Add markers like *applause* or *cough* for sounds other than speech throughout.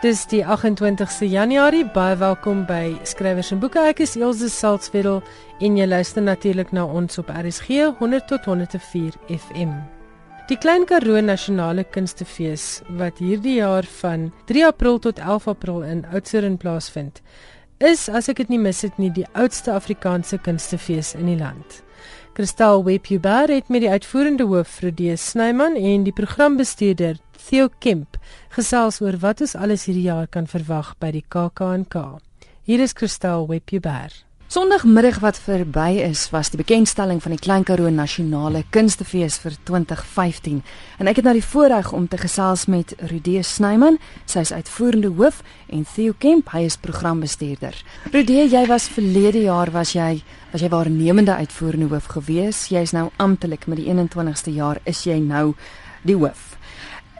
Dis die 28ste Januarie. Baie welkom by Skrywers en Boeke. Ek is Elsje Salzwetel en jy luister natuurlik na ons op RSG 100 tot 104 FM. Die Klein Karoo Nasionale Kunstefees wat hierdie jaar van 3 April tot 11 April in Oudtshoorn plaasvind, is as ek dit nie mis het nie, die oudste Afrikaanse kunstefees in die land. Kristal Webjuber het met die uitvoerende hoof Fredie Snyman en die programbestuurder Theo Kemp gesels oor wat ons alles hierdie jaar kan verwag by die KAKNK. Hier is Kristal Webber. Sondagmiddag wat verby is, was die bekendstelling van die Klein Karoo Nasionale Kunstefees vir 2015. En ek het nou die voorreg om te gesels met Rudee Snyman, sy is uitvoerende hoof, en Theo Kemp, hy is programbestuurder. Rudee, jy was verlede jaar was jy was jy waarnemende uitvoerende hoof gewees. Jy is nou amptelik met die 21ste jaar is jy nou die hoof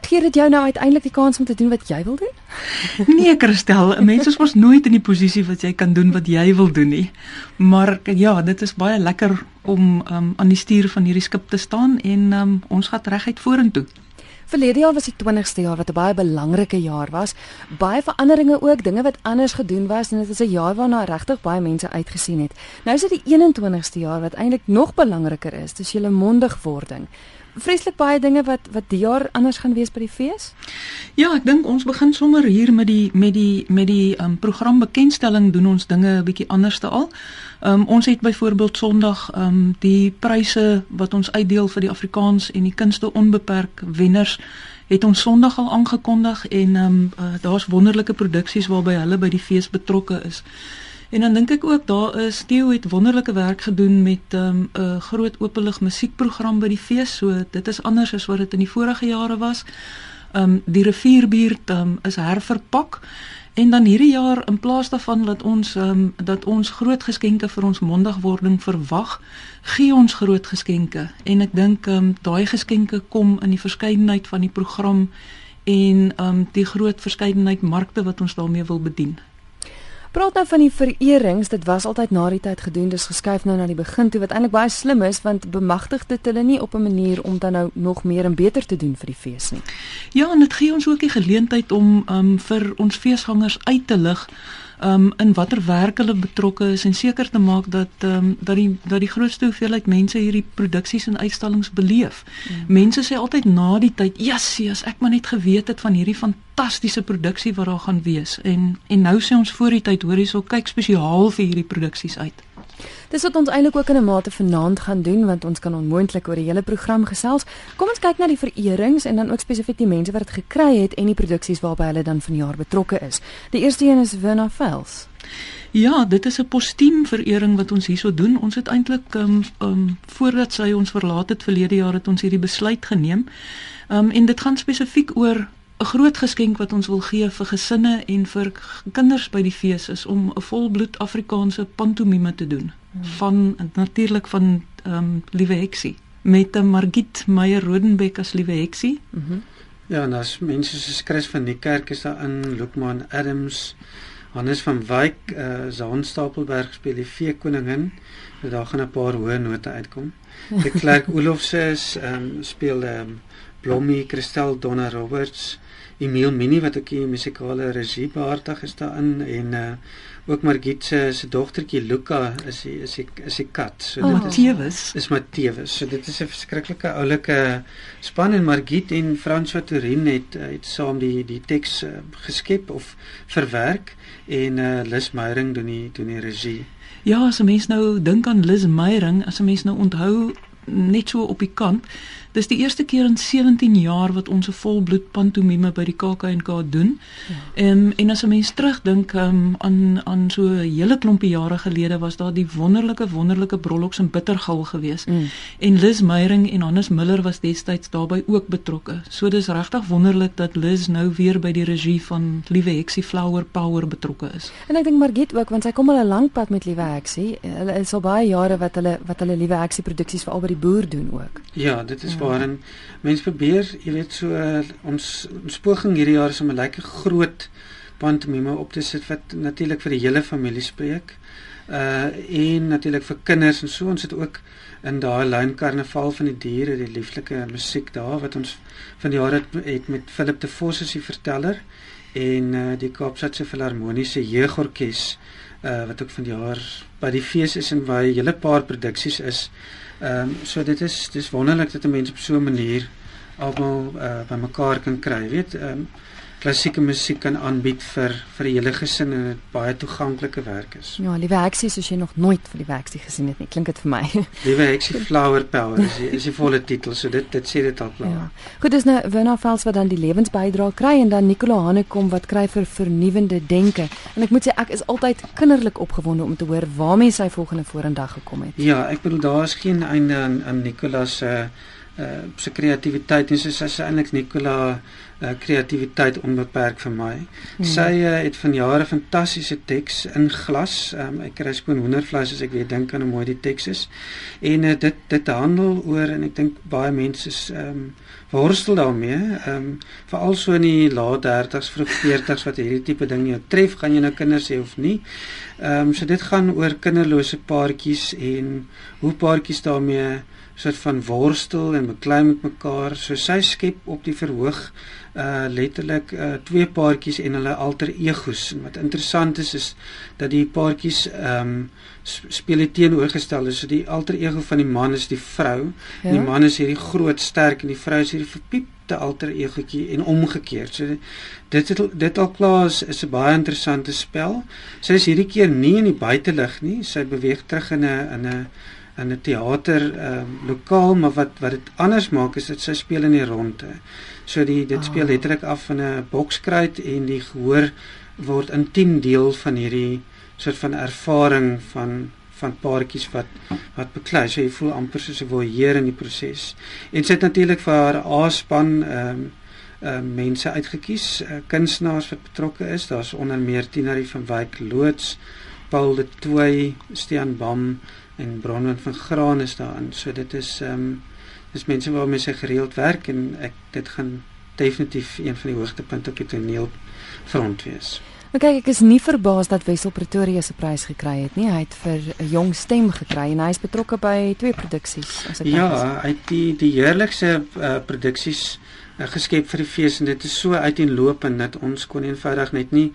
gee dit jou nou uiteindelik die kans om te doen wat jy wil doen? *laughs* nee, Christel, mense is mos nooit in die posisie wat jy kan doen wat jy wil doen nie. Maar ja, dit is baie lekker om um, aan die stuur van hierdie skip te staan en um, ons gaan reguit vorentoe. Verlede jaar was die 20ste jaar wat 'n baie belangrike jaar was. Baie veranderinge ook, dinge wat anders gedoen was en dit is 'n jaar waarna regtig baie mense uitgesien het. Nou is dit die 21ste jaar wat eintlik nog belangriker is, dis julle mondigwording vreeslik baie dinge wat wat die jaar anders gaan wees by die fees? Ja, ek dink ons begin sommer hier met die met die met die um, program bekendstelling doen ons dinge 'n bietjie anders te al. Um, ons het byvoorbeeld Sondag um, die pryse wat ons uitdeel vir die Afrikaans en die kunste onbeperk wenners het ons Sondag al aangekondig en um, uh, daar's wonderlike produksies waarby hulle by die fees betrokke is. En dan dink ek ook daar is Theo het wonderlike werk gedoen met 'n um, 'n groot openlig musiekprogram by die fees. So dit is anders as wat dit in die vorige jare was. Um die rivierbuurt um, is herverpak en dan hierdie jaar in plaas daarvan dat ons um, dat ons groot geskenke vir ons mondigwording verwag, gee ons groot geskenke. En ek dink um, daai geskenke kom in die verskeidenheid van die program en um die groot verskeidenheid markte wat ons daarmee wil bedien. Praat nou van die vererings, dit was altyd na die tyd gedoen, dis geskuif nou na die begin toe wat eintlik baie slim is want bemagtig dit hulle nie op 'n manier om dan nou nog meer en beter te doen vir die fees nie. Ja, en dit gee ons ook die geleentheid om um, vir ons feesgangers uit te lig um in watter werk hulle betrokke is en seker te maak dat um dat die dat die grootste hoeveelheid mense hierdie produksies en uitstallings beleef. Mm. Mense sê altyd na die tyd, "Jessie, as ek maar net geweet het van hierdie fantastiese produksie wat daar gaan wees." En en nou sê ons voor die tyd, hoor hierso, kyk spesiaal vir hierdie produksies uit. Dis wat ons eintlik ook in 'n mate vanaand gaan doen want ons kan onmoontlik oor die hele program gesels. Kom ons kyk na die vererings en dan ook spesifiek die mense wat dit gekry het en die produksies waarby hulle dan vanjaar betrokke is. Die eerste een is Werner Vels. Ja, dit is 'n postuum verering wat ons hierso doen. Ons het eintlik ehm um, um, voordat sy ons verlaat het verlede jaar het ons hierdie besluit geneem. Ehm um, en dit gaan spesifiek oor 'n groot geskenk wat ons wil gee vir gesinne en vir kinders by die fees is om 'n volbloed Afrikaanse pantomime te doen hmm. van natuurlik van ehm um, Liewe Heksie met 'n Margit Meyer Rodenbeck as Liewe Heksie. Mm -hmm. Ja, en as mense soos Chris van die kerk is daar in Lukman Adams Hannes van Wyk, uh, Zaan Stapelberg speel die Vee Koningin. Daar gaan 'n paar hoë note uitkom. Die Klerk *laughs* Olofse is ehm um, speel ehm um, Blommie, Christel Donna Roberts, Emil Mini wat ook die musikale regie behartig is daarin en uh ook Margit se se dogtertjie Luka is die, is die, is die kat. So oh, dit is Tewes. Is Matewes. So dit is 'n verskriklike oulike span en Margit en François Turin het het saam die die teks uh, geskep of verwerk en uh Lis Meyering doen die doen die regie. Ja, as 'n mens nou dink aan Lis Meyering, as 'n mens nou onthou net so op die kant Dis die eerste keer in 17 jaar wat ons 'n volbloed pantomime by die KAK&K doen. Ja. Ehm ja. en as 'n mens terugdink um, aan aan so 'n hele klompie jare gelede was daar die wonderlike wonderlike Brolloks en Bittergal geweest. Mm. En Liz Meyering en Hannes Miller was destyds daarbey ook betrokke. So dis regtig wonderlik dat Liz nou weer by die regie van Liewe Heksie Flower Power betrokke is. En ek dink Margit ook want sy kom al 'n lank pad met Liewe Heksie. Hulle is al baie jare wat hulle wat hulle Liewe Heksie produksies vir al by die boer doen ook. Ja, dit is waarin mense probeer, jy weet so ons ons poging hierdie jaar is om 'n lekker groot pantomime op te sit wat natuurlik vir die hele familie spreek. Uh en natuurlik vir kinders en so ons het ook in daai lyn karnaval van die diere die lieflike musiek daar wat ons van die jaar het, het met Philip de Vos as die verteller en uh, die Kaapstadse Filharmoniese Jeugorkes uh, wat ook vanjaar by die fees is en waar 'n hele paar produksies is. Ehm um, so dit is dis wonderlik dat 'n mens op so 'n manier almal uh, bymekaar kan kry. Weet ehm um, klassieke musiek kan aanbied vir vir die hele gesin en dit baie toeganklike werk is. Ja, liewe Heksie, soos jy nog nooit vir die Heksie gesien het nie, klink dit vir my. *laughs* liewe Heksie Flower Power is die, is die volle titel, so dit dit sê dit al klaar. Ja. Goed, dis nou Winna Vels wat dan die lewensbydra kry en dan Nicola Hanekom wat kry vir vernuwende denke. En ek moet sê ek is altyd kinderlik opgewonde om te hoor waarmee sy volgende vorendag gekom het. Ja, ek bedoel daar is geen einde aan aan Nicola se uh, uh sy kreatiwiteit en soos sy eintlik Nicola uh, kreatiwiteit onbeperk vir my. Hmm. Sy uh, het van jare fantastiese teks in glas. Um, ek kry skoon hoendervleis as ek weer dink aan hoe mooi die teks is. En uh, dit dit handel oor en ek dink baie mense is ehm um, worstel daarmee. Ehm um, veral so in die laat 30s, vroeg 40s wat hierdie tipe ding jou tref, gaan jy nou kinders hê of nie. Ehm um, so dit gaan oor kinderlose paartjies en hoe paartjies daarmee soort van worstel en beklei met mekaar. So sy skep op die verhoog uh letterlik uh twee paartjies en hulle alter egos. En wat interessant is is dat die paartjies ehm um, speel teenoorgestelde. So die alter ego van die man is die vrou. Ja? Die man is hierdie groot, sterk en die vrou is hierdie verpiepte alter egotjie en omgekeerd. So dit dit, dit al klaar is, is 'n baie interessante spel. Sy is hierdie keer nie in die buitelug nie. Sy beweeg terug in 'n in 'n in 'n teater ehm uh, lokaal, maar wat wat dit anders maak is dit sy speel in die ronde. So die dit speel ah. letterlik af in 'n bokskruit en die gehoor word intiem deel van hierdie soort van ervaring van van paartjies wat wat beklei. So jy voel amper soos 'n voyeur in die proses. En sy het natuurlik vir haar A-span ehm um, uh, mense uitgekies, uh, kunstenaars wat betrokke is. Daar's onder meer Tinarie van Wyk loods, Paul de Tooi, Stean Bam en Bronwyn van Graan is daarin. So dit is ehm um, dis mense waarmee sy gereeld werk en ek dit gaan definitief een van die hoogtepunte op die toneel front wees. Maar kyk, ek is nie verbaas dat Wessel Pretoria se prys gekry het nie. Hy het vir 'n jong stem gekry en hy is betrokke by twee produksies, as ek Ja, hy het die die heerlikste uh, produksies uh, geskep vir die fees en dit is so uiteenlopend dat ons kon eenvoudig net nie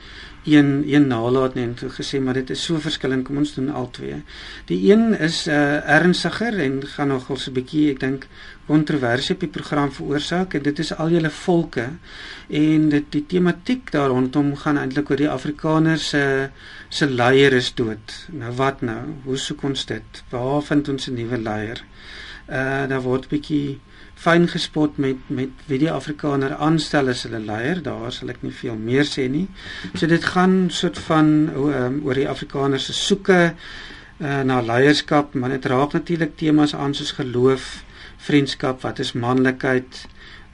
een een nalat net gesê maar dit is so verskillend kom ons doen al twee. Die een is uh ernstiger en gaan nogal so 'n bietjie ek dink kontroversie op die program veroorsaak en dit is al julle volke en dit die tematiek daar rondom gaan eintlik oor die Afrikaners se se leier is dood. Nou wat nou? Hoe soek ons dit? Waar vind ons 'n nuwe leier? Uh daar word bietjie fyn gespot met met wie die Afrikaner aanstel as hulle leier. Daar sal ek nie veel meer sê nie. So dit gaan soort van um, oor die Afrikaner se soeke uh, na leierskap, maar dit raak natuurlik temas aan soos geloof, vriendskap, wat is manlikheid,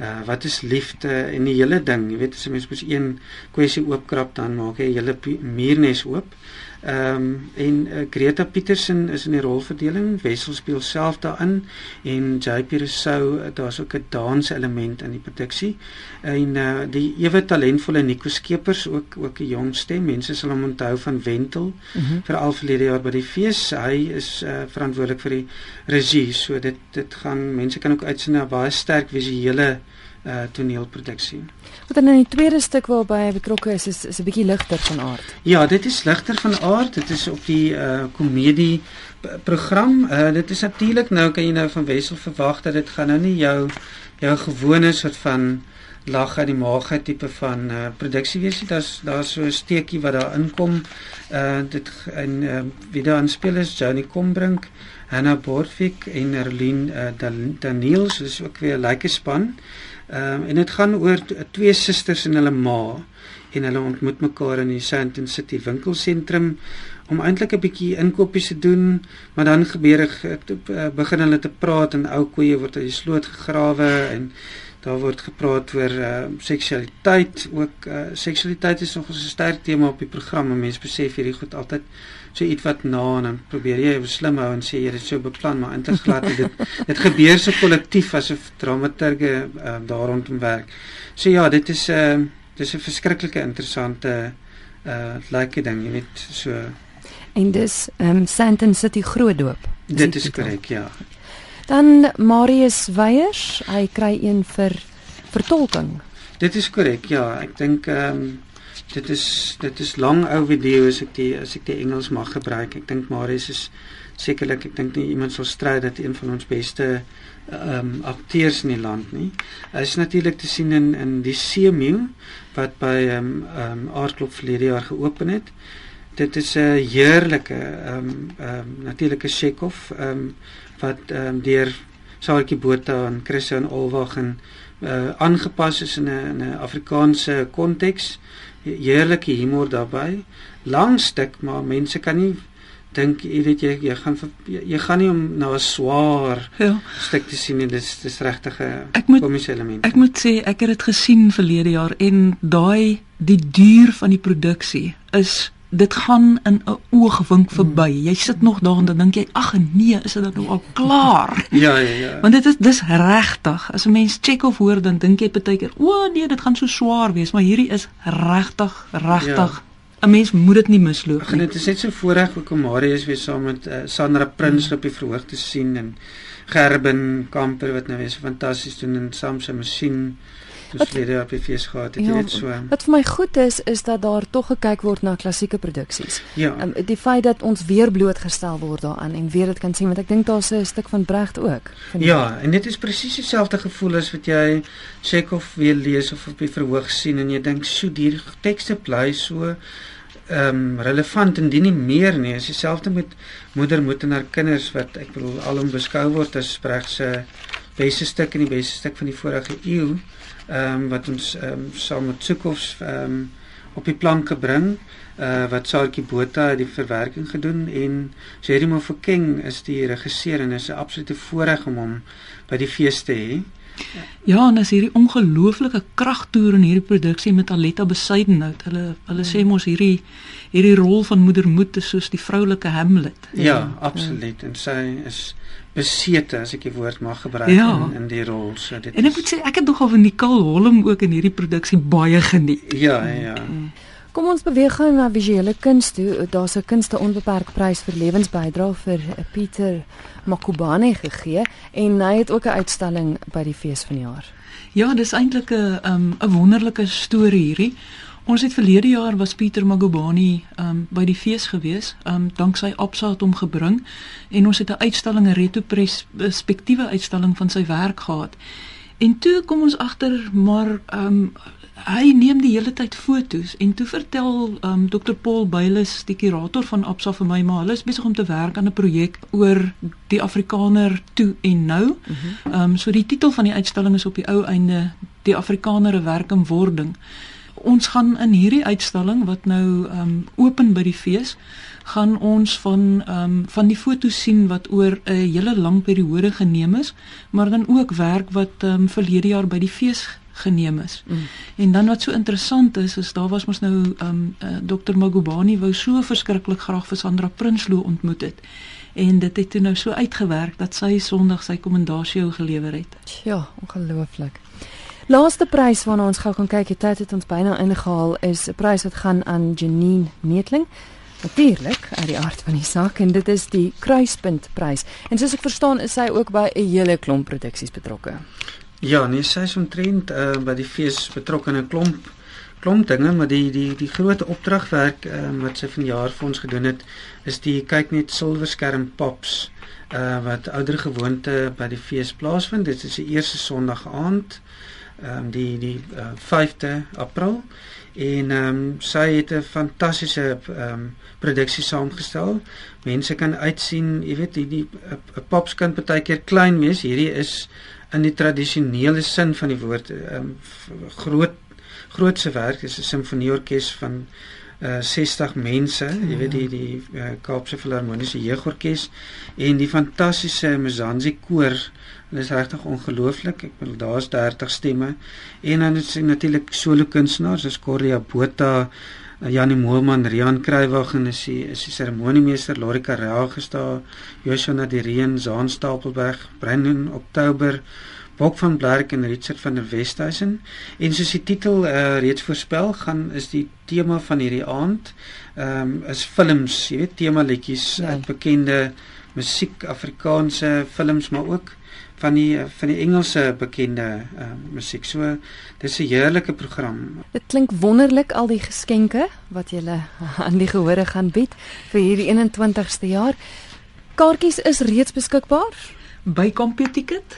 uh, wat is liefde en die hele ding. Jy weet as 'n mens mos een kwessie oopkrap dan maak jy 'n hele muurnes oop. Ehm um, en uh, Greta Petersen is in die rolverdeling, Wessel speel self daarin en JP Rousseau, uh, daar's ook 'n dans element in die produksie. En uh, die ewe talentvolle Nico Skeepers ook ook 'n jong stem. Mense sal hom onthou van Wentel mm -hmm. vir al verlede jaar by die fees. Hy is uh, verantwoordelik vir die regie. So dit dit gaan mense kan ook uitsien na baie sterk visuele uh toneelproduksie. Wat dan in die tweede stuk waarby hy betrokke is is is 'n bietjie ligter van aard. Ja, dit is ligter van aard. Dit is op die uh komedie program. Uh dit is natuurlik nou kan jy nou van Wessel verwag dat dit gaan nou nie jou jou gewone soort van lag uit die maag tipe van uh produksie wees nie. Daar's daar's so 'n steekie wat daar inkom. Uh dit en uh wie daar aanspeel is Johnny Kombrink, Hannah Bordwick en Erlyn uh Daniels, dis ook weer 'n lekker span. Ehm um, en dit gaan oor twee susters en hulle ma en hulle ontmoet mekaar in die Sandton City winkelsentrum om eintlik 'n bietjie inkopies te doen, maar dan gebeur ek eh, begin hulle te praat en ou koeie word uit die sloot gegrawe en daar word gepraat oor uh, seksualiteit ook uh, seksualiteit is nog 'n sterk tema op die program mense besef hierdie goed altyd so iets wat na en dan probeer jy op slim hou en sê jy dit so beplan maar eintlik glad dit *laughs* dit gebeur so kollektief asof dramaturge uh, daar rondom werk. So ja, dit is 'n uh, dis 'n verskriklike interessante uh lekker ding, jy weet, so en dis ehm um, Sandton City Grootdoop. Dit is korrek, ja. Dan Marius Weyers, hy kry een vir vertolking. Dit is korrek, ja. Ek dink ehm um, dit is dit is lang ou video as ek die as ek die Engels mag gebruik. Ek dink Marius is sekerlik ek dink nie iemand sal stry dat een van ons beste ehm um, akteurs in die land nie. Hy is natuurlik te sien in in die Seemew wat by ehm um, ehm um, Aardklop verlede jaar geopen het. Dit is 'n heerlike ehm um, ehm um, natuurlike Chekhov ehm um, wat ehm um, deur Saartjie Botha en Christian Olwag en uh, aangepas is in 'n 'n Afrikaanse konteks. Heerlike humor daarbey. Lang stuk, maar mense kan nie dink jy weet jy jy gaan jy, jy gaan nie om na 'n swaar ja. stuk te sien nie. Dis dis regtig 'n komiese element. Ek moet sê ek het dit gesien verlede jaar en daai die duur van die produksie is dit gaan in 'n oogwink hmm. verby. Jy sit nog daar en dan dink jy, ag nee, is dit nou al klaar? *laughs* ja, ja, ja. Want dit is dis regtig. As 'n mens check of hoor dan dink jy baie keer, o nee, dit gaan so swaar wees, maar hierdie is regtig, regtig ja. 'n Mens moet dit nie misloop nie. Dit is net so voorreg ook om Marius weer saam met uh, Sandra Prins hmm. op die verhoog te sien en Gerben Kamper wat nou weer so fantasties doen en Sam se masjien wat verlede op die fees gehad het, ja, jy weet so. Wat vir my goed is is dat daar tog gekyk word na klassieke produksies. Ja. Um, die feit dat ons weer blootgestel word daaraan en weer dit kan sien want ek dink daar's 'n stuk van Brecht ook. Ja, en dit is presies dieselfde gevoel as wat jy Chekhov weer lees of op die verhoog sien en jy dink, "Sjoe, die tekste bly so ehm um, relevant en dit nie meer nie. Is dieselfde met moeder moet en haar kinders wat ek bedoel alom beskou word as Brecht se beste stuk en die beste stuk van die vorige eeu ehm um, wat ons ehm um, saam met Tsukovs ehm um, op die plank gebring uh wat Saartjie Botha die verwerking gedoen en Jeremy Fokeng is die regisseur en is 'n absolute voorreg om hom by die fees te hê. Ja, en as hierdie ongelooflike kragtoer in hierdie produksie met Aletta Besuidenhout. Hulle hulle sê mos hierdie hierdie rol van moeder Moed is soos die vroulike Hamlet. Ja, ja absoluut. En sy is besete as ek die woord mag gebruik ja. in in die rol. So dit En ek moet sê ek het nogal van Nicole Holm ook in hierdie produksie baie geniet. Ja, ja. Kom ons beweeg gou na visuele kuns toe. Daar's 'n kunste onbeperk prys vir lewensbydra vir Pieter Makubane gegee en hy het ook 'n uitstalling by die fees vanjaar. Ja, dis eintlik 'n um, 'n wonderlike storie hierdie. Ons het verlede jaar was Pieter Magubani um by die fees gewees. Um danksy Absa het hom gebring en ons het 'n uitstalling 'n retrospektiewe uitstalling van sy werk gehad. En toe kom ons agter maar um hy neem die hele tyd foto's en toe vertel um Dr Paul Bailes die kurator van Absa vir my maar hulle is besig om te werk aan 'n projek oor die Afrikaner toe en nou. Mhm. Um so die titel van die uitstalling is op die ou einde die Afrikaner 'n werk in wording ons gaan in hierdie uitstalling wat nou ehm um, open by die fees gaan ons van ehm um, van die foto's sien wat oor 'n hele lang periode geneem is, maar dan ook werk wat ehm um, verlede jaar by die fees geneem is. Mm. En dan wat so interessant is, is daar was mos nou ehm um, uh, Dr Magubani wou so verskriklik graag vir Sandra Prinsloo ontmoet het. En dit het toe nou so uitgewerk dat sy Sondag sy kommendasie gelewer het. Ja, ongelooflik. Laaste prys waarna ons gou kan kyk, die tyd het ons byna ingehaal, is 'n prys wat gaan aan Janine Neetling. Natuurlik, uit die aard van die saak en dit is die Kruispunt prys. En soos ek verstaan, is sy ook by 'n hele klomp produksies betrokke. Ja, nee, sy is omtrent uh, by die fees betrokke in 'n klomp klomp dinge, maar die die die groot opdragwerk uh, wat sy vanjaar vir ons gedoen het, is die kyk net silwerskerm pops uh wat ouer gewoonte by die fees plaasvind. Dit is die eerste Sondag aand ehm um, die die uh, 5de April en ehm um, sy het 'n fantastiese ehm um, produksie saamgestel. Mense kan uitsien, jy weet, die die 'n pops kan baie keer klein wees. Hierdie is in die tradisionele sin van die woord um, groot grootse werk. Is 'n simfonieorkes van uh 60 mense, jy weet die die uh, Kaapse Filharmoniese Jeugorkes en die fantastiese Mzansi koor Dit is regtig ongelooflik. Ek bedoel daar's 30 stemme en dan is natuurlik solo kunstenaars soos Corlia Botha, Janie Moelman, Rian Kruiwag en is die is die seremoniemeester Lorika Raag daar, Joshua Nadireen, Zaan Stapelberg, Brendan Oktober, Bok van Blerk en Richard van der Westhuizen. En soos die titel uh, reeds voorspel, gaan is die tema van hierdie aand ehm um, is films, jy weet, tema liedjies uit ja. bekende musiek, Afrikaanse films, maar ook van die van die Engelse bekende uh, musiek. So dis 'n heerlike program. Dit klink wonderlik al die geskenke wat jy *laughs* aan die gehore gaan bied vir hierdie 21ste jaar. Kaartjies is reeds beskikbaar by Computicket.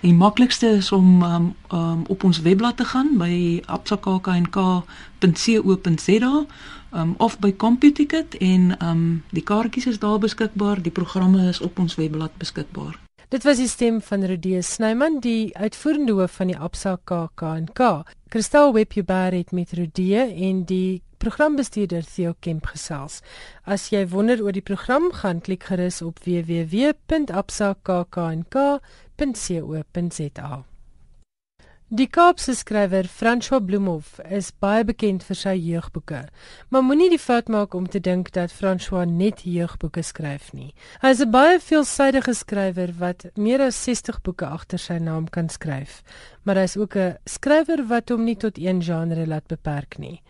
Die maklikste is om um, um, op ons webblad te gaan by absakkknk.co.za um, of by Computicket en um, die kaartjies is daar beskikbaar. Die programme is op ons webblad beskikbaar. Dit was die stem van Rodie Snyman, die uitvoerende hoof van die Absa KAK&K. Kristal Webber het met Rodie en die programbestuurder Theo Kemp gesels. As jy wonder oor die program, gaan klik gerus op www.absa.kknk.co.za. Die Kaapse skrywer François Bloemhof is baie bekend vir sy jeugboeke, maar moenie die fout maak om te dink dat François net jeugboeke skryf nie. Hy is 'n baie veelsidige skrywer wat meer as 60 boeke agter sy naam kan skryf, maar hy is ook 'n skrywer wat hom nie tot een genre laat beperk nie.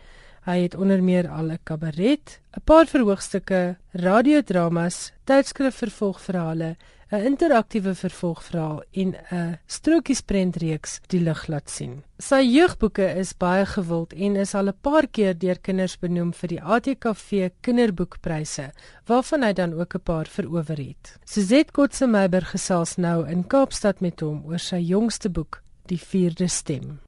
Hy het onder meer al 'n kabaret, 'n paar verhoogstukke, radiodramas, tydskrifvervolgverhale 'n interaktiewe vervolgverhaal en 'n strokiesprenreeks die lig laat sien. Sy jeugboeke is baie gewild en is al 'n paar keer deur kinders benoem vir die ATKV Kinderboekpryse, waarvan hy dan ook 'n paar verower het. Suzette Kotse Meiber gesels nou in Kaapstad met hom oor sy jongste boek, Die Vierde Stem.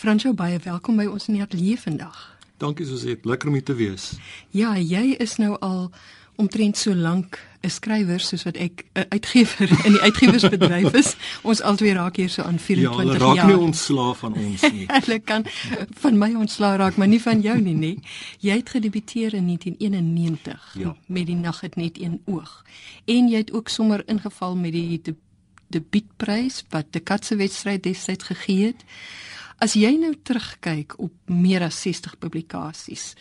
Franco baie welkom by ons in die ateljee vandag. Dankie Suzette, lekker om hier te wees. Ja, jy is nou al omtrent so lank 'n skrywer soos wat ek 'n uitgewer *laughs* in die uitgewersbedryf is. Ons albei raak hier so aan 24 jaar. Ja, raak jaar. nie ontslaaf van ons nie. *laughs* Hulle kan van my ontslaaf raak, maar nie van jou nie, nê. Jy het gedebuteer in 1991 ja. met die nag het net een oog. En jy het ook sommer ingeval met die de, debuutprys wat die Katse wedstryd destyds gegee het. As jy nou terugkyk op meer as 60 publikasies,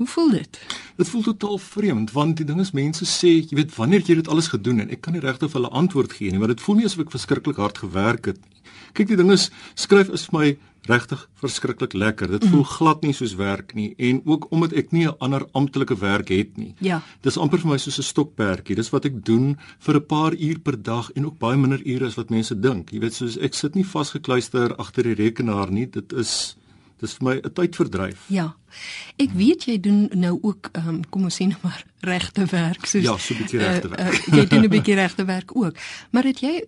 Hoe voel dit? Dit voel totaal vreemd want die ding is mense sê, jy weet wanneer jy dit alles gedoen en ek kan nie regtig vir hulle antwoord gee nie, maar dit voel nie asof ek verskriklik hard gewerk het nie. Kyk, die ding is skryf is vir my regtig verskriklik lekker. Dit voel mm. glad nie soos werk nie en ook omdat ek nie 'n ander amptelike werk het nie. Ja. Dis amper vir my soos 'n stokperdjie. Dis wat ek doen vir 'n paar uur per dag en ook baie minder ure as wat mense dink. Jy weet soos ek sit nie vasgekluister agter die rekenaar nie. Dit is dis vir my 'n tydverdryf. Ja. Ek weet jy doen nou ook ehm um, kom ons sê nou maar regte werk soos Ja, so 'n bietjie regte werk. Uh, uh, jy doen 'n bietjie regte werk ook. Maar het jy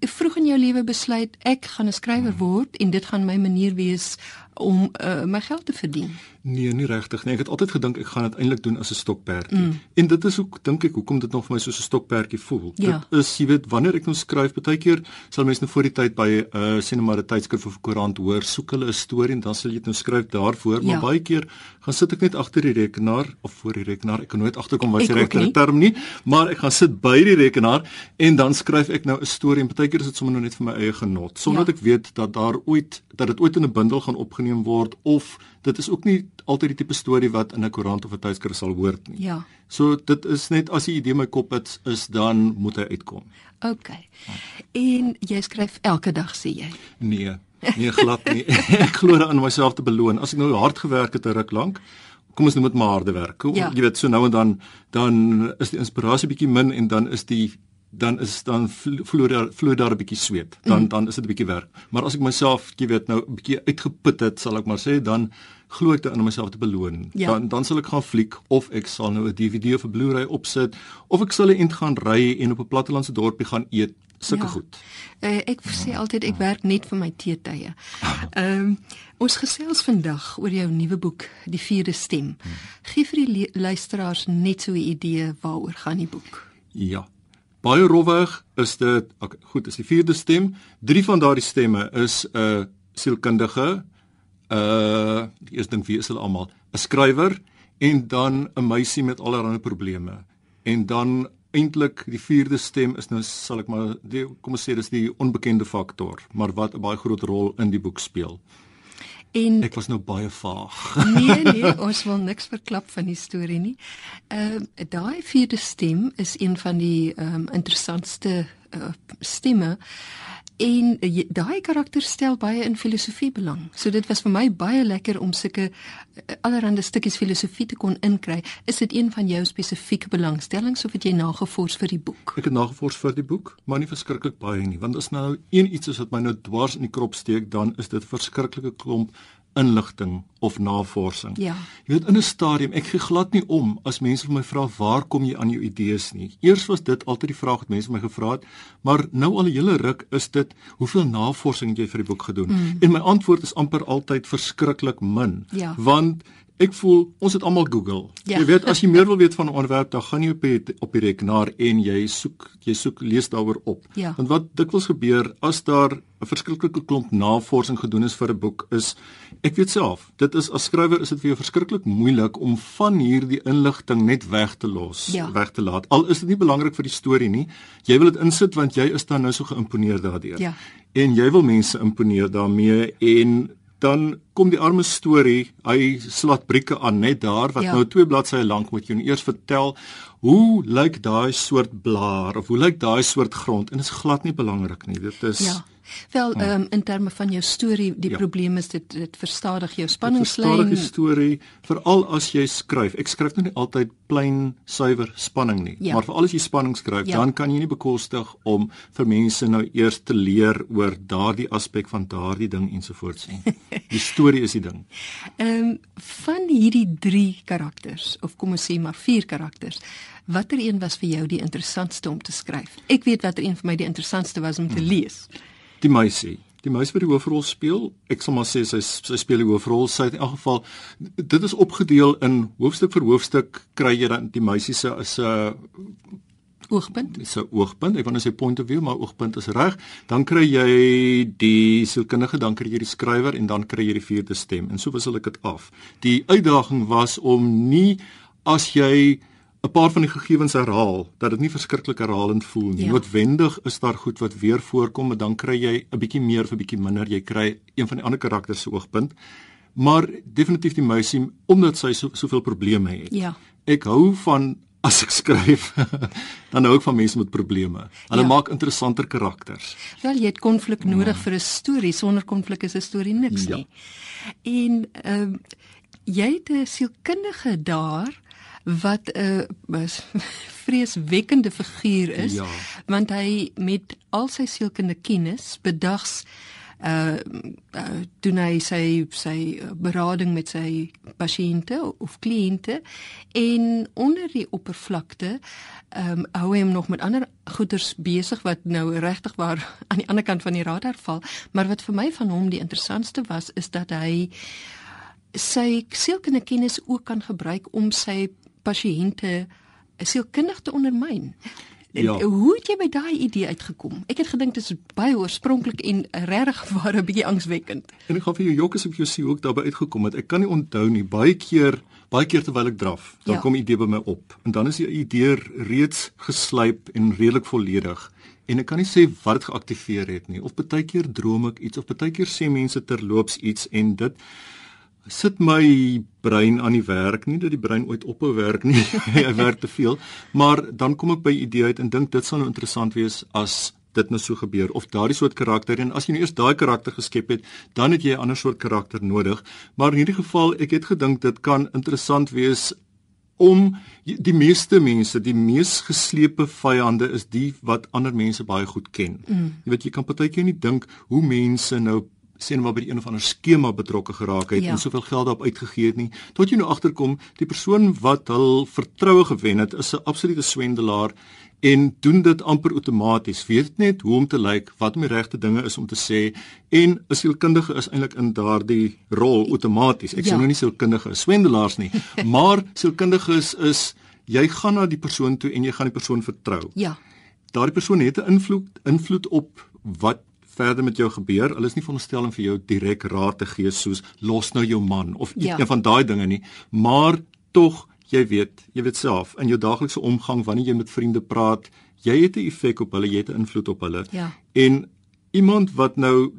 vroeg in jou lewe besluit ek gaan 'n skrywer word en dit gaan my manier wees om uh, my geld te verdien? Nee, nie regtig nie. Ek het altyd gedink ek gaan dit eintlik doen as 'n stokperdjie. Mm. En dit is ook dink ek hoekom dit nog vir my soos 'n stokperdjie voel. Ja. Dit is jy weet wanneer ek nou skryf, baie keer sal mense nou voor die tyd by 'n uh, sê net maar 'n tydskrif of koerant hoor, soek hulle 'n storie en dan sal jy dit nou skryf daarvoor, ja. maar baie keer gaan sit ek net agter die rekenaar of voor die rekenaar. Ek kan nooit agterkom wat se regte term nie, maar ek gaan sit by die rekenaar en dan skryf ek nou 'n storie en baie keer is dit sommer nou net vir my eie genot, sonder ja. dat ek weet dat daar ooit dat dit ooit in 'n bundel gaan opgeneem word of dit is ook nie altyd die tipe storie wat in 'n koerant of 'n tydskrif sal hoort nie. Ja. So dit is net as die idee my kop het is dan moet hy uitkom. OK. En jy skryf elke dag sê jy? Nee. Nee glad nie. *laughs* ek glo aan myself te beloon. As ek nou hard gewerk het 'n ruk lank, kom ons noem dit maar harde werk. Ja. Jy weet so nou en dan dan is die inspirasie bietjie min en dan is die dan is dan vloei daar vloei daar 'n bietjie sweet. Dan mm. dan is dit 'n bietjie werk. Maar as ek myself, jy weet, nou 'n bietjie uitgeput het, sal ek maar sê, dan glo ek dan om myself te beloon. Ja. Dan dan sal ek gaan fliek of ek sal nou 'n DVD of 'n Blu-ray opsit of ek sal 'n ent gaan ry en op 'n plattelandse dorpie gaan eet. Sulke ja. goed. Uh, ek sê altyd ek werk net vir my teetye. Ehm um, ons gesels vandag oor jou nuwe boek, Die Vierde Stem. Hmm. Gee vir die luisteraars net so 'n idee waaroor gaan die boek. Ja. Baie rowweg is dit okay, goed, is die vierde stem. Drie van daardie stemme is 'n uh, sielkundige, 'n uh, die eerste ding wie is hulle almal? 'n Skrywer en dan 'n meisie met allerlei probleme. En dan eintlik die vierde stem is nou sal ek maar die, kom ons sê dis die onbekende faktor, maar wat 'n baie groot rol in die boek speel. En ek was nou baie vaag. nee nee, *laughs* ons wil niks verklap van die storie nie. Ehm uh, daai vierde stem is een van die ehm um, interessantste uh, stemme. En uh, daai karakter stel baie in filosofie belang. So dit was vir my baie lekker om sulke uh, allerhande stukkies filosofie te kon inkry. Is dit een van jou spesifieke belangstellings of het jy nagevors vir die boek? Ek het nagevors vir die boek, maar nie verskriklik baie nie, want as nou een iets is wat my nou dwars in die krop steek, dan is dit verskriklike klomp inligting of navorsing. Ja. Jy weet in 'n stadium ek gee glad nie om as mense vir my vra waar kom jy aan jou idees nie. Eers was dit altyd die vraag wat mense my gevra het, maar nou al 'n hele ruk is dit hoeveel navorsing het jy vir die boek gedoen? Mm. En my antwoord is amper altyd verskriklik min. Ja. Want ek voel ons het almal Google. Ja. Jy weet as jy meer wil weet van 'n onderwerp, dan gaan jy op die op die rekenaar en jy soek jy soek lees daaroor op. Ja. Want wat dikwels gebeur as daar 'n verskriklike klomp navorsing gedoen is vir 'n boek is ek weet self, dit is as skrywer is dit vir jou verskriklik moeilik om van hierdie inligting net weg te los, ja. weg te laat. Al is dit nie belangrik vir die storie nie, jy wil dit insit want jy is dan nou so geïmponeer daardeur. Ja. En jy wil mense imponeer daarmee en dan kom die arme storie, hy slat brieke aan net daar wat ja. nou twee bladsye lank moet jy eers vertel hoe lyk daai soort blaar of hoe lyk daai soort grond en dit is glad nie belangrik nie. Dit is Ja. Wel, ehm um, in terme van jou storie, die ja. probleem is dit dit verstadig jou spanningslyn. Verstadig die storie, veral as jy skryf. Ek skryf nou nie altyd plain suiwer spanning nie, ja. maar veral as jy spanning skryf, ja. dan kan jy nie bekostig om vir mense nou eers te leer oor daardie aspek van daardie ding ensovoorts nie. *laughs* die storie is die ding. Ehm um, van hierdie 3 karakters of kom ons sê maar 4 karakters Watter een was vir jou die interessantste om te skryf? Ek weet watter een vir my die interessantste was om te hmm. Die meisie. Die meisie wat die hoofrol speel, ek sal maar sê sy sy speel die hoofrol. Sy in elk geval dit is opgedeel in hoofstuk vir hoofstuk kry jy dan die meisie se is 'n oogpunt. Dis 'n oogpunt. Ek wou net sê point of view, maar oogpunt is reg. Dan kry jy die sielkundige, dan kry jy die skrywer en dan kry jy die vierde stem. En so wissel ek dit af. Die uitdaging was om nie as jy 'n paar van die gegevens herhaal dat dit nie verskriklik herhalend voel nie. Ja. Noodwendig is daar goed wat weer voorkom, maar dan kry jy 'n bietjie meer of 'n bietjie minder. Jy kry een van die ander karakters se oogpunt. Maar definitief die meisie omdat sy so soveel probleme het. Ja. Ek hou van as ek skryf, *laughs* dan hou ek van mense met probleme. Hulle ja. maak interessanter karakters. Wel, jy het konflik nodig ja. vir 'n storie. Sonder konflik is 'n storie niks ja. nie. En ehm uh, jy het 'n sielkundige daar wat 'n uh, *laughs* vreeswekkende figuur is ja. want hy met al sy sielkundige kennis bedags uh, uh doen hy sy sy berading met sy pasiënte of kliënte en onder die oppervlakte ehm um, hou hy hom nog met ander goeders besig wat nou regtig waar *laughs* aan die ander kant van die radar val maar wat vir my van hom die interessantste was is dat hy sy sielkundige kennis ook kan gebruik om sy pasiënte sielkundig te ondermyn. Ja. Hoe het jy by daai idee uitgekom? Ek het gedink dit is baie oorspronklik en regtig *laughs* waar 'n bietjie angswekkend. En ek gaan vir jou jokkes of jy sien hoe ek daarby uitgekom het. Ek kan nie onthou nie. Baie keer, baie keer terwyl ek draf, dan ja. kom 'n idee by my op en dan is die idee reeds geslyp en redelik volledig. En ek kan nie sê wat geaktiveer het nie. Of baie keer droom ek iets of baie keer sê mense terloops iets en dit sit my brein aan die werk nie dat die brein ooit ophou werk nie. *laughs* Hy werk te veel. Maar dan kom ek by idee uit en dink dit sal nou interessant wees as dit nou so gebeur of daardie soort karakter. En as jy nou eers daai karakter geskep het dan het jy 'n ander soort karakter nodig. Maar in hierdie geval ek het gedink dit kan interessant wees om die meeste mense die mees geslepe vyande is die wat ander mense baie goed ken. Mm. jy weet jy kan partykeer nie dink hoe mense nou sien waar by een of ander skema betrokke geraak het ja. en soveel geld daarop uitgegee het nie tot jy nou agterkom die persoon wat hul vertroue gewen het is 'n absolute swendelaar en doen dit amper outomaties weet net hoe om te lyk wat om die regte dinge is om te sê en 'n sielkundige is eintlik in daardie rol outomaties ek ja. sê nou nie sielkundige swendelaars nie *laughs* maar sielkundiges is jy gaan na die persoon toe en jy gaan die persoon vertrou ja daardie persoon het 'n invloed invloed op wat verder met jou gebeur. Hulle is nie veronderstel om vir jou direk raad te gee soos los nou jou man of ja. een van daai dinge nie, maar tog jy weet, jy weet self in jou daaglikse omgang wanneer jy met vriende praat, jy het 'n effek op hulle, jy het 'n invloed op hulle. Ja. En iemand wat nou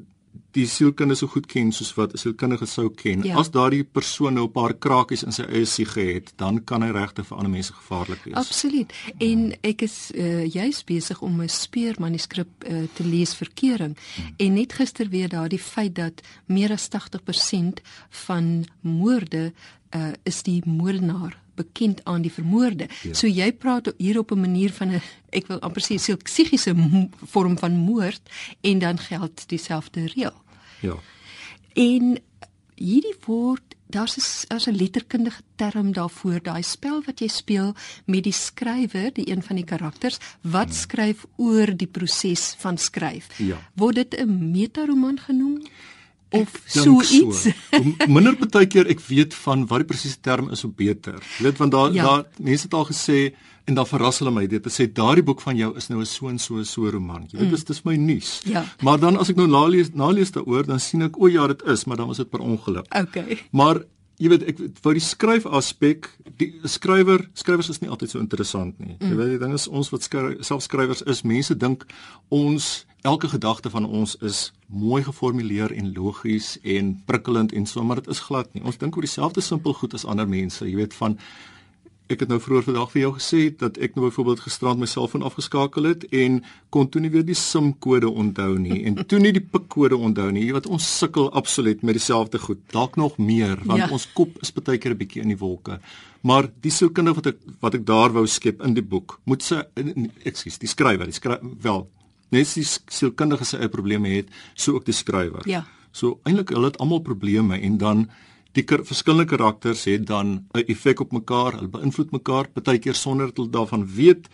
die sielkundige so goed ken soos wat 'n sielkundige sou ken. Ja. As daardie persoon nou 'n paar krakies in sy eie siege het, dan kan hy regtig vir ander mense gevaarlik wees. Absoluut. En ek is uh, juis besig om 'n speur manuskrip uh, te lees vir kering. Hmm. En net gister weer daardie feit dat meer as 80% van moorde uh, is die moordenaar bekend aan die vermoorde. Ja. So jy praat hier op 'n manier van 'n ek wil amper sê 'n psigiese vorm van moord en dan geld dieselfde reël. Ja. En hierdie woord Daar's 'n as 'n letterkundige term daarvoor, daai spel wat jy speel met die skrywer, die een van die karakters wat hmm. skryf oor die proses van skryf. Ja. Word dit 'n metaroman genoem? of so iets. So. Minder baie keer ek weet van wat die presiese term is, hoe beter. Jy weet want daar ja. daar mense het al gesê en dan verras hulle my dit te sê daardie boek van jou is nou 'n so en so so roman. Jy weet mm. dis my nuus. Ja. Maar dan as ek nou nalees nalees daaroor dan sien ek o ja dit is, maar dan was dit per ongeluk. Okay. Maar jy weet ek wou die skryf aspek die skrywer skrywers is nie altyd so interessant nie. Mm. Jy weet die ding is ons wat skryf, selfskrywers is mense dink ons elke gedagte van ons is mooi geformuleer en logies en prikkelend en so maar dit is glad nie. Ons dink oor dieselfde simpel goed as ander mense. Jy weet van ek het nou vroeër vandag vir jou gesê dat ek nou byvoorbeeld gisterand my selfoon afgeskakel het en kon toe nie weer die SIM kode onthou nie en toe nie die PIN kode onthou nie. Jy weet ons sukkel absoluut met dieselfde goed. Dalk nog meer want ja. ons kop is baie keer 'n bietjie in die wolke. Maar die sielkundige wat ek wat ek daar wou skep in die boek, moet se ekskuus, die skrywer, die skrywer wel net die sielkundige se eie probleme het, so ook die skrywer. Ja. So eintlik hulle het almal probleme en dan die kar, verskillende karakters het dan 'n effek op mekaar, hulle beïnvloed mekaar partykeer sonder dat hulle daarvan weet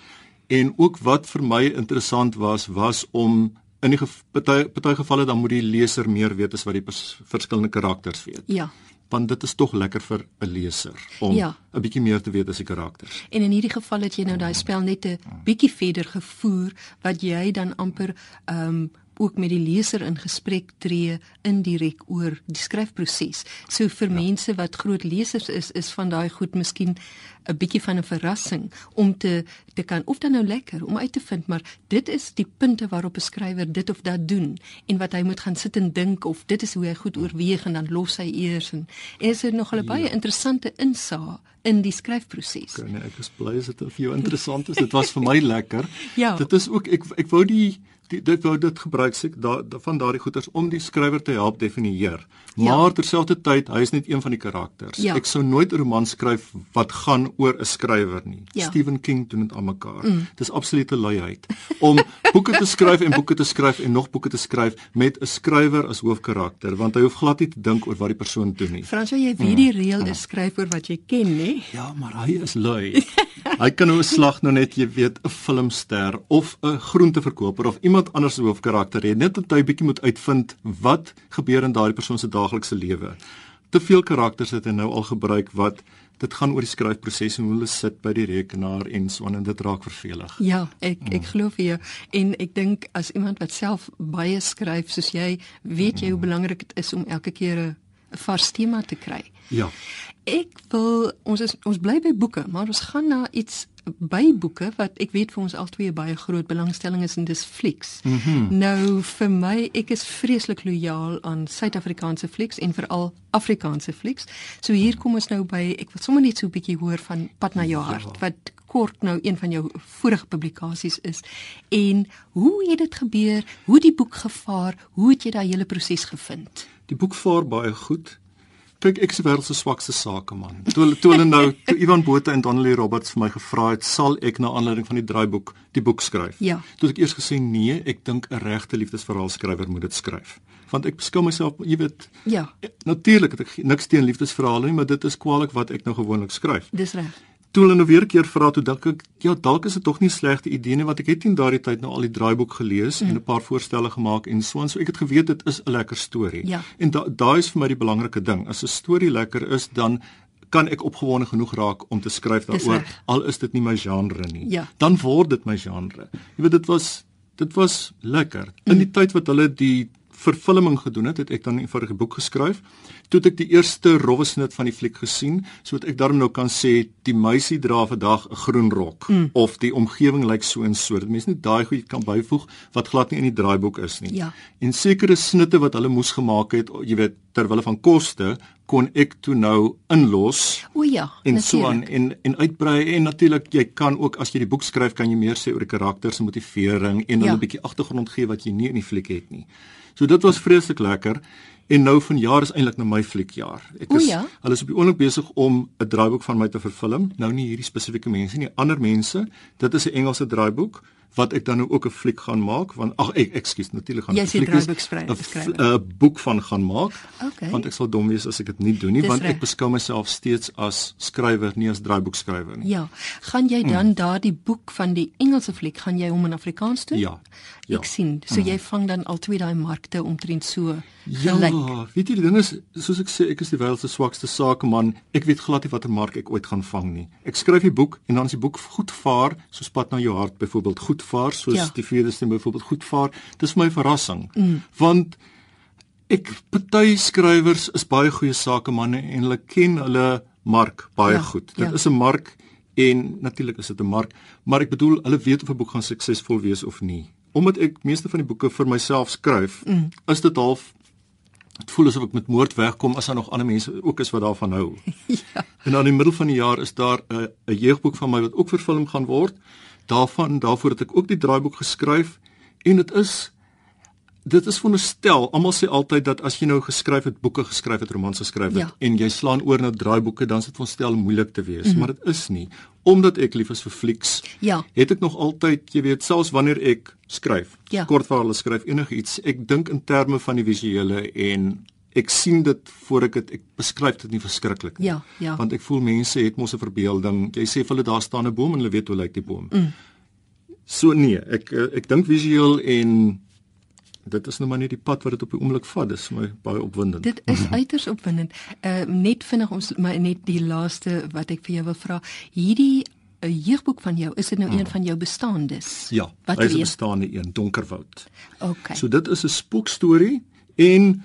en ook wat vir my interessant was was om in die party party gevalle dan moet die leser meer weet as wat die verskillende karakters weet. Ja want dit is tog lekker vir 'n leser om 'n ja. bietjie meer te weet as die karakters. En in hierdie geval het jy nou daai spel net 'n bietjie verder gevoer wat jy dan amper ehm um, ook met die leser in gesprek tree indirek oor die skryfproses. So vir ja. mense wat groot lesers is, is van daai goed miskien 'n bietjie van 'n verrassing om te te kan of dan nou lekker om uit te vind, maar dit is die punte waarop 'n skrywer dit of dat doen en wat hy moet gaan sit en dink of dit is hoe hy goed oorweeg en dan los hy eers en, en is dit nog 'n baie ja. interessante insaag in die skryfproses. Okay, nee, ek is bly as dit vir jou interessant is. Dit was vir my lekker. *laughs* ja. Dit is ook ek ek wou die die, dit wou dit gebruik sê da, van daardie goeters om die skrywer te help definieer. Ja. Maar ja. terselfdertyd, hy is net een van die karakters. Ja. Ek sou nooit 'n roman skryf wat gaan oor 'n skrywer nie. Ja. Stephen King doen dit almekaar. Mm. Dis absolute luiheid om boeke te skryf en boeke te skryf en nog boeke te skryf met 'n skrywer as hoofkarakter, want hy hoef glad nie te dink oor wat die persoon doen nie. Fransjo, jy weet die reël mm. is skryf oor wat jy ken, nê? Ja, maar hy is lui. hy kan nou 'n slag nou net, jy weet, 'n filmster of 'n groenteverkoper of iemand anders se hoofkarakter hê. Net dat hy bietjie moet uitvind wat gebeur in daardie persoon se daaglikse lewe. Te veel karakters het hy nou al gebruik wat dit gaan oor die skryfproses en hoe hulle sit by die rekenaar en so en dit raak vervelig. Ja, ek ek mm. glo vir jou en ek dink as iemand wat self baie skryf soos jy, weet jy hoe mm. belangrik dit is om elke keer 'n vars tema te kry. Ja. Ek wil ons is ons bly by boeke, maar ons gaan na iets by boeke wat ek weet vir ons albei baie groot belangstelling is en dis flieks. Mm -hmm. Nou vir my, ek is vreeslik lojaal aan Suid-Afrikaanse flieks en veral Afrikaanse flieks. So hier kom ons nou by ek wil sommer net so 'n bietjie hoor van Pad na jou hart ja. wat kort nou een van jou vorige publikasies is. En hoe het dit gebeur? Hoe die boek gevaar? Hoe het jy daai hele proses gevind? Die boek vaar baie goed kyk ek se wêreld se swakste sake man. Toe toe hulle nou toe *laughs* Ivan Botha en Donnelly Roberts vir my gevra het, sal ek na aanleiding van die draaiboek die boek skryf. Ja. Toe ek eers gesê nee, ek dink 'n regte liefdesverhaal skrywer moet dit skryf. Want ek beskou myself, jy weet, ja. Natuurlik het ek niks teen liefdesverhale nie, maar dit is kwaliek wat ek nou gewoonlik skryf. Dis reg toe hulle nou weer 'n keer vra toe dink ek ja dalk is dit tog nie 'n slegte idee nie want ek het in daardie tyd nou al die draaiboek gelees mm. en 'n paar voorstelle gemaak en so en so ek het geweet dit is 'n lekker storie ja. en daai da is vir my die belangrike ding as 'n storie lekker is dan kan ek opgewonde genoeg raak om te skryf daaroor al is dit nie my genre nie ja. dan word dit my genre jy weet dit was dit was lekker in die mm. tyd wat hulle die vervulling gedoen het, het ek dan 'n eenvoudige boek geskryf. Toe het ek die eerste rowwe snit van die fliek gesien, sodat ek daarom nou kan sê die meisie dra vandag 'n groen rok mm. of die omgewing lyk so en so. Dat mense net daai goed kan byvoeg wat glad nie in die draaiboek is nie. Ja. En sekere snitte wat hulle moes gemaak het, jy weet, ter wille van koste, kon ek toe nou inlos. O ja, en so aan en en uitbrei en natuurlik jy kan ook as jy die boek skryf kan jy meer sê oor die karakters en motivering en hulle ja. 'n bietjie agtergrond gee wat jy nie in die fliek het nie. So dit was vreeslik lekker. En nou vanjaar is eintlik nou my fliekjaar. Ek is ja? hulle is op die oomblik besig om 'n draaiboek van my te vervilm. Nou nie hierdie spesifieke mense nie, ander mense. Dit is 'n Engelse draaiboek wat ek dan nou ook 'n fliek gaan maak want ag ek ekskuus natuurlik gaan 'n fliek 'n boek van gaan maak okay. want ek sal dom wees as ek dit nie doen nie Dis want recht. ek beskou myself steeds as skrywer nie as draaiboekskrywer nie. Ja, gaan jy dan mm. daardie boek van die Engelse fliek gaan jy hom in Afrikaans doen? Ja. Ja. Ek sien. So mm. jy vang dan al twee daai markte omtrent so ja, gelyk. Ja, weet jy die ding is soos ek sê ek is die wêreld se swakste sakeman. Ek weet glad nie watter mark ek ooit gaan vang nie. Ek skryf die boek en dan as die boek goed vaar, soos pad na jou hart byvoorbeeld goed vaar soos ja. die vierde stem byvoorbeeld goed vaar. Dis my verrassing. Mm. Want ek party skrywers is baie goeie sakemanne en hulle ken hulle mark baie ja. goed. Dit ja. is 'n mark en natuurlik is dit 'n mark, maar ek bedoel hulle weet of 'n boek gaan suksesvol wees of nie. Omdat ek meeste van die boeke vir myself skryf, mm. is dit half Dit voel asof ek met moord wegkom as daar nog ander mense ook is wat daarvan hou. *laughs* ja. En aan die middel van die jaar is daar 'n 'n jeugboek van my wat ook vervilm gaan word daarvan daarvoor het ek ook die draaiboek geskryf en dit is dit is veronderstel almal sê altyd dat as jy nou geskryf het boeke geskryf het romans geskryf het ja. en jy slaan oor na draaiboeke dan is dit veronderstel moeilik te wees mm -hmm. maar dit is nie omdat ek lief is vir flieks ja het ek nog altyd jy weet selfs wanneer ek skryf ja. kortverhale skryf enigiets ek dink in terme van die visuele en ek sien dit voor ek dit ek beskryf dit nie verskriklik nie. Ja, ja. Want ek voel mense het mos 'n verbeelding. Jy sê vir hulle daar staan 'n boom en hulle weet hoe lyk die boom. Mm. So nee, ek ek dink visueel en dit is nou maar net die pad wat dit op die oomblik vat. Dis my baie opwindend. Dit is uiters opwindend. Uh net vinnig ons maar net die laaste wat ek vir jou wil vra. Hierdie 'n uh, jeugboek van jou, is dit nou mm. een van jou bestaandes? Ja, wat is 'n bestaande een, Donkerwoud. Okay. So dit is 'n spookstorie en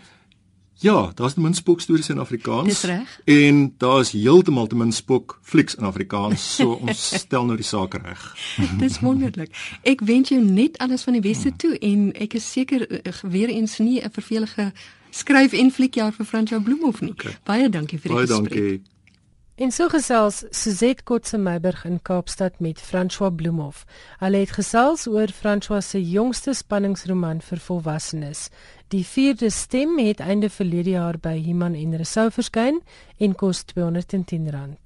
Ja, daar's te min spookstories in Afrikaans. Dis reg. En daar's heeltemal te min spook flieks in Afrikaans. So ons *laughs* stel nou die saak reg. *laughs* Dis wonderlik. Ek wens jou net alles van die beste toe en ek is seker eh, weer eens nie 'n vervelige skryf en fliekjaar vir Fransjo Bloemhof nie. Okay. Baie dankie vir die Baie gesprek. Baie dankie. En so gesels Suzette Kotse Meiburg in Kaapstad met François Bloemhof. Hulle het gesels oor François se jongste spanningsroman vir volwassenes. Die vierde stem het einde verlede jaar by Human en Resou verskyn en kos R210.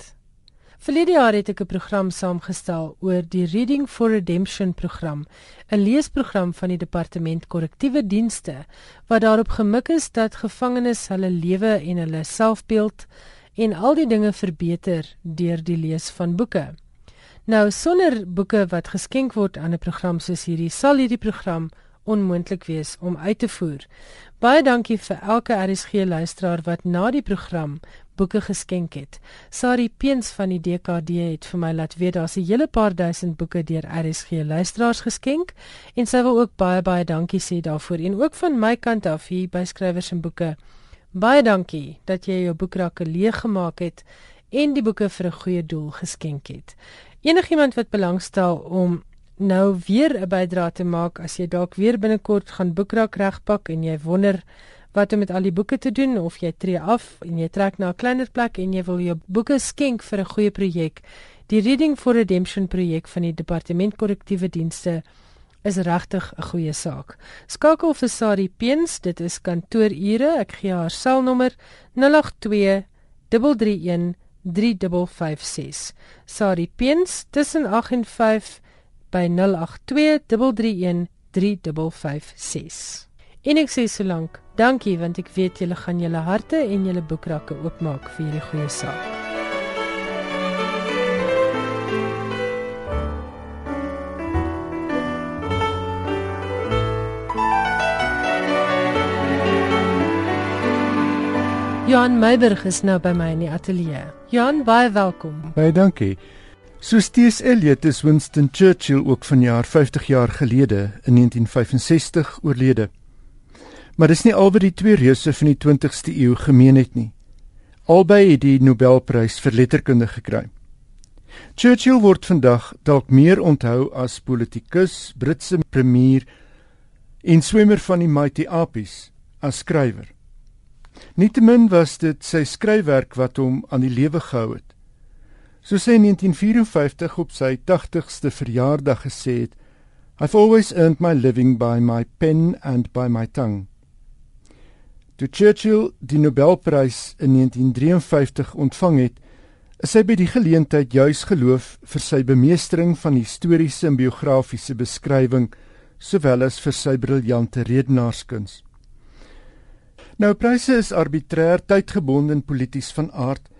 Verlede jaar het ek 'n program saamgestel oor die Reading for Redemption program, 'n leesprogram van die Departement Korrektiewe Dienste wat daarop gemik is dat gevangenes hulle lewe en hulle selfbeeld en al die dinge verbeter deur die lees van boeke. Nou sonder boeke wat geskenk word aan 'n program soos hierdie, sal hierdie program onmoontlik wees om uit te voer. Baie dankie vir elke RSG luisteraar wat na die program boeke geskenk het. Sari Peens van die DKD het vir my laat weet daar's 'n hele paar duisend boeke deur RSG luisteraars geskenk en sy wil ook baie baie dankie sê daarvoor en ook van my kant af hier by skrywers en boeke Baie dankie dat jy jou boekrakke leeg gemaak het en die boeke vir 'n goeie doel geskenk het. Enigiemand wat belangstel om nou weer 'n bydrae te maak as jy dalk weer binnekort gaan boekrak regpak en jy wonder wat om met al die boeke te doen of jy tree af en jy trek na 'n kleiner plek en jy wil jou boeke skenk vir 'n goeie projek. Die Reading for Redemption projek van die Departement Korrektiewe Dienste is regtig 'n goeie saak. Skakel vir Sari Peens, dit is kantoorure. Ek gee haar selnommer 082 331 3556. Sari Peens tussen 8 en 5 by 082 331 3556. En ek sê solank, dankie want ek weet julle gaan julle harte en julle boekrakke oopmaak vir hierdie goeie saak. Johan Meiberg is nou by my in die ateljee. Johan, baie welkom. Baie dankie. Soos T.S. Eliot is Winston Churchill ook vanjaar 50 jaar gelede in 1965 oorlede. Maar dis nie alweer die twee reuse van die 20ste eeu gemeen het nie. Albei het die Nobelprys vir letterkunde gekry. Churchill word vandag dalk meer onthou as politikus, Britse premier en swemmer van die Mighty Appies as skrywer. Nietemin was dit sy skryfwerk wat hom aan die lewe gehou het. Soos hy in 1954 op sy 80ste verjaardag gesê het, I've always earned my living by my pen and by my tongue. Toe Churchill die Nobelprys in 1953 ontvang het, is hy by die geleentheid juis geloof vir sy bemeestering van historiese en biografiese beskrywing sowel as vir sy briljante redenaarskuns. Nou pryse is arbitrêr tydgebonde en polities van aard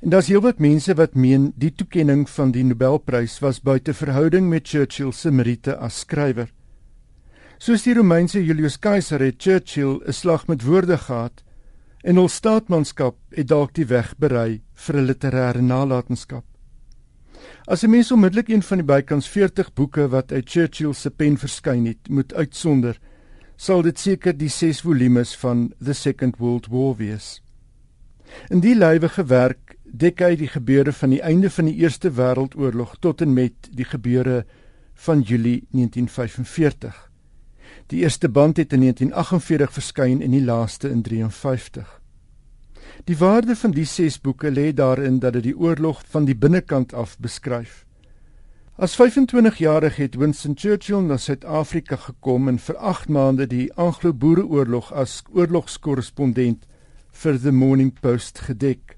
En daar's heelwat mense wat meen die toekenning van die Nobelprys was buite verhouding met Churchill se meriete as skrywer. Soos die Romeinse Julius Caesar het Churchill 'n slag met woorde gehad en hul staatsmanskap het dalk die weg berei vir 'n literêre nalatenskap. As 'n mens onmiddellik een van die bykans 40 boeke wat uit Churchill se pen verskyn het, moet uitsonder, sal dit seker die 6 volumes van The Second World War wees. In die lywige werk dek hy die gebeure van die einde van die Eerste Wêreldoorlog tot en met die gebeure van Julie 1945. Die eerste band het in 1948 verskyn en die laaste in 53. Die waarde van die 6 boeke lê daarin dat dit die oorlog van die binnekant af beskryf. As 25-jarig het Winston Churchill na Suid-Afrika gekom en vir 8 maande die Anglo-Boereoorlog as oorlogskorrespondent vir The Morning Post gedek.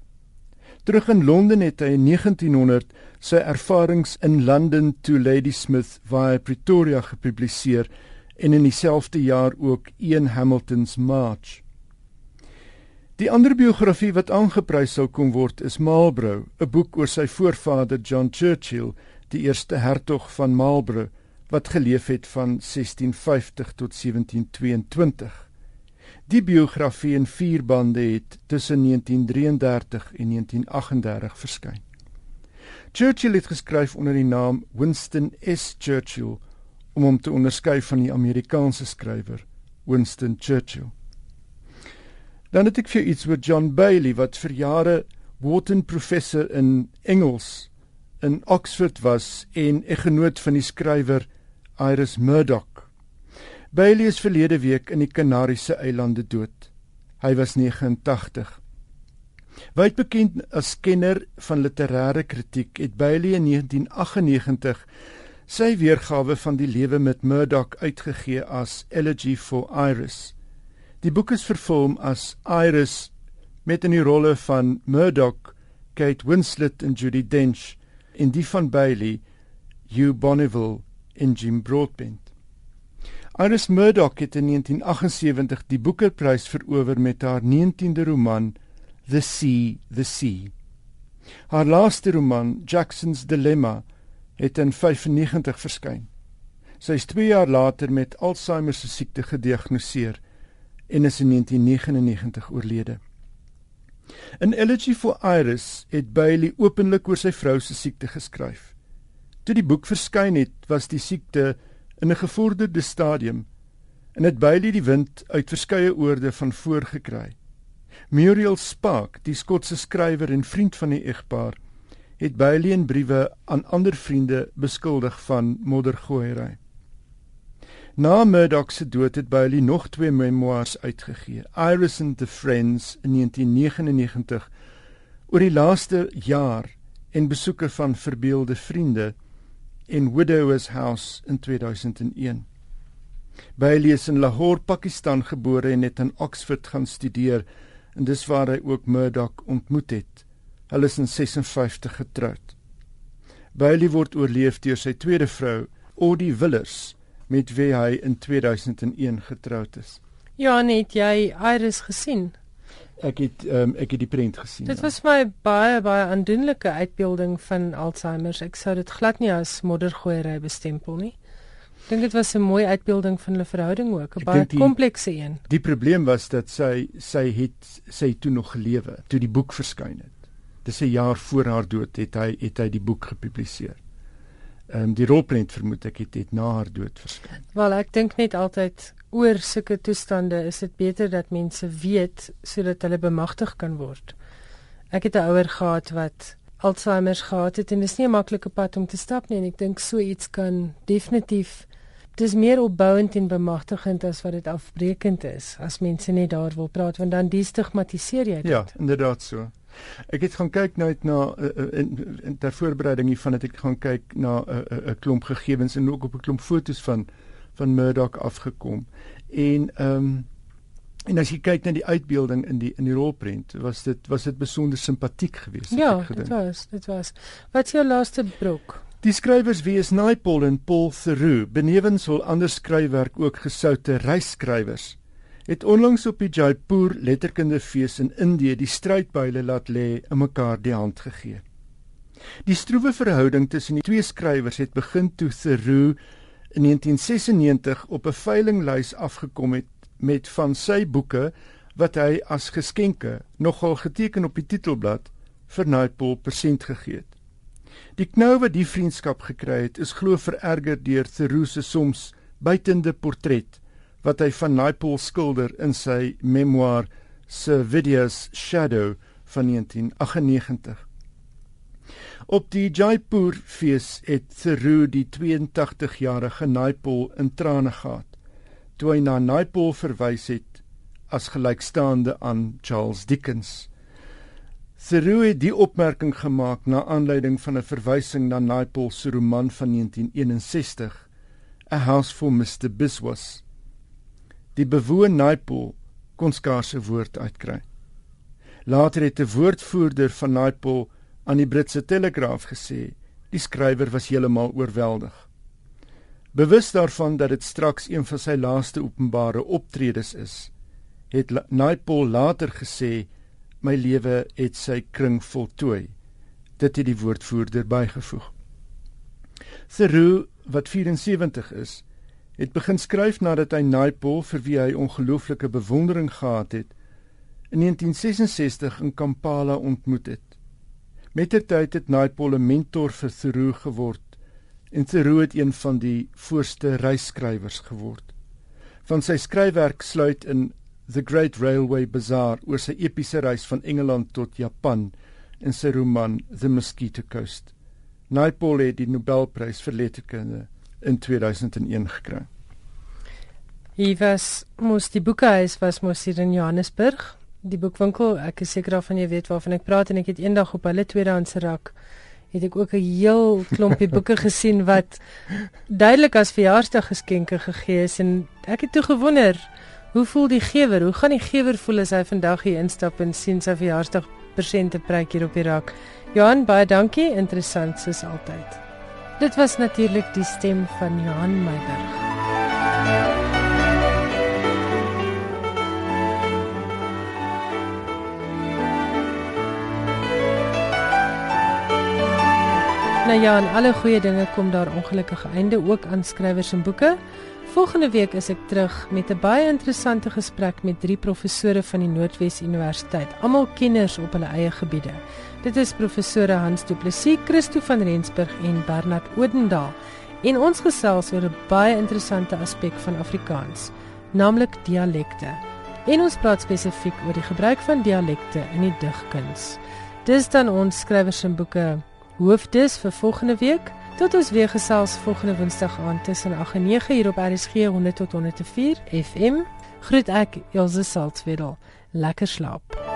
Terug in Londen het hy in 1900 sy ervarings in London to Ladysmith via Pretoria gepubliseer en in dieselfde jaar ook Ian Hamilton's March. Die ander biografie wat aangeprys sou kom word is Marlborough, 'n boek oor sy voorvader John Churchill, die eerste hertog van Marlborough wat geleef het van 1650 tot 1722. Die biografie in 4 bande het tussen 1933 en 1938 verskyn. Churchill het geskryf onder die naam Winston S. Churchill om hom te onderskei van die Amerikaanse skrywer Winston Churchill. Dan het ek vir iets oor John Bailey wat vir jare Wharton professor in Engels in Oxford was en 'n genoot van die skrywer Iris Murdoch. Bailey is verlede week in die Kanariese eilande dood. Hy was 89. Wyd bekend as kenner van literêre kritiek, het Bailey in 1998 sy weergawe van die lewe met Murdoch uitgegee as Elegy for Iris. Die boek is vervolg as Iris met in die rolle van Murdoch, Kate Winslet en Judy Dench en die van Bailey, Hugh Bonneville en Jim Broadbent. Iris Murdoch het in 1978 die Booker-prys verower met haar 19de roman The Sea, The Sea. Haar laaste roman, Jackson's Dilemma, het in 95 verskyn. Sy is 2 jaar later met Alzheimer se siekte gediagnoseer en is in 1999 oorlede. In Elegy for Iris het Bailey openlik oor sy vrou se siekte geskryf. Toe die boek verskyn het, was die siekte in 'n gevorderde stadium en het Bailey die wind uit verskeie oorde van voorgekry. Muriel Spark, die Skotse skrywer en vriend van die egpaar, het Bailey in briewe aan ander vriende beskuldig van moddergooiery. Na Murdoch se dood het Bailey nog twee memoirs uitgegee, Iris and the Friends in 1999 oor die laaste jaar en besoeke van verbeelde vriende en Widowers House in 2001. Bailey is in Lahore, Pakistan gebore en het in Oxford gaan studeer en dis waar hy ook Murdoch ontmoet het. Hulle is in 56 getroud. Bailey word oorleef deur sy tweede vrou, Audie Willers, met wie hy in 2001 getroud is. Ja, net jy Iris gesien ek het um, ek het die prent gesien. Dit ja. was my baie baie aandoenlike uitbeelding van Alzheimer. Ek sou dit glad nie as moddergooiery bestempel nie. Ek dink dit was 'n mooi uitbeelding van hulle verhouding ook, 'n baie komplekse een. Die probleem was dat sy sy het sy toe nog gelewe toe die boek verskyn het. Dis 'n jaar voor haar dood het hy het hy die boek gepubliseer. Ehm um, die rolprent vermoed ek het dit na haar dood verskyn. Wel, ek dink net altyd oor sulke toestande is dit beter dat mense weet sodat hulle bemagtig kan word. Ek het 'n ouer gehad wat Alzheimer gehad het en dit is nie 'n maklike pad om te stap nie en ek dink so iets kan definitief dis meer opbouend en bemagtigend as wat dit afbreekend is as mense net daar wil praat want dan destigmatiseer jy dit. Ja, inderdaad so. Ek het gaan kyk nou na uh, in, in ter voorbereiding hiervan het ek gaan kyk na 'n uh, uh, klomp gegevens en ook op 'n klomp fotos van van Murdoch afgekom. En ehm um, en as jy kyk na die uitbeelding in die in die rolprent, was dit was dit besonder simpatiek geweest. Ja, dit was, dit was. Wat is jou laaste brok? Die skrywers wie is Naipaul en Paul Theroux, benewens hul ander skryfwerk ook gesoute reisskrywers, het onlangs op die Jaipur letterkundefees in Indië die strydbuile laat lê en mekaar die hand gegee. Die stroewe verhouding tussen die twee skrywers het begin toe Theroux in 1996 op 'n veilinglys afgekom het met van sy boeke wat hy as geskenke nogal geteken op die titelblad vir Nightpool persent gegee het. Die knou wat die vriendskap gekry het, is glo vererger deur Theroux se soms buitende portret wat hy van Nightpool skilder in sy memoir Servidia's Shadow van 1998. Op die Jaipur fees het Theroux die 82-jarige Naipaul in trane gehad toe hy na Naipaul verwys het as gelykstaande aan Charles Dickens. Theroux het die opmerking gemaak na aanleiding van 'n verwysing na Naipaul se roman van 1961 A House for Mr Biswas. Die bewoon Naipaul kon skaars 'n woord uitkry. Later het 'n woordvoerder van Naipaul aan die Britse Telegraaf gesê die skrywer was heeltemal oorweldig. Bewus daarvan dat dit straks een van sy laaste openbare optredes is, het Nightball later gesê my lewe het sy kring voltooi. Dit het die woordvoerder bygevoeg. Theroux wat 74 is, het begin skryf nadat hy Nightball vir wie hy ongelooflike bewondering gehad het, in 1966 in Kampala ontmoet het. Mettertyd het Naipaul 'n mentor vir Theroux geword en Theroux het een van die voorste reisskrywers geword. Van sy skryfwerk sluit in The Great Railway Bazaar oor sy epiese reis van Engeland tot Japan en sy roman The Mosquito Coast. Naipaul het die Nobelprys vir letterkunde in 2001 gekry. Hy was mos die boekhuis was mos hier in Johannesburg die boekwinkel, ek is seker daarvan jy weet waarvan ek praat en ek het eendag op hulle tweedehandse rak het ek ook 'n heel klompie *laughs* boeke gesien wat duidelik as verjaarsdaggeskenke gegee is en ek het toe gewonder hoe voel die gewer? Hoe gaan die gewer voel as hy vandag hier instap en sien sy verjaarsdag persente pryk hier op die rak? Johan, baie dankie, interessant soos altyd. Dit was natuurlik die stem van Johan Meiberg. Nou ja, en alle goeie dinge kom daar ongelukkige einde ook aan skrywers en boeke. Volgende week is ek terug met 'n baie interessante gesprek met drie professore van die Noordwes Universiteit, almal kenners op hulle eie gebiede. Dit is professore Hans Du Plessis, Christo van Rensburg en Bernard Odendaal. En ons gesels oor 'n baie interessante aspek van Afrikaans, naamlik dialekte. En ons praat spesifiek oor die gebruik van dialekte in die digkuns. Dis dan ons skrywers en boeke hoofdes vir volgende week. Tot ons weer gesels volgende Woensdag aand tussen 8 en 9 hier op RSG 100 tot 104 FM. Groet ek Elsje Salzwetel. Lekker slaap.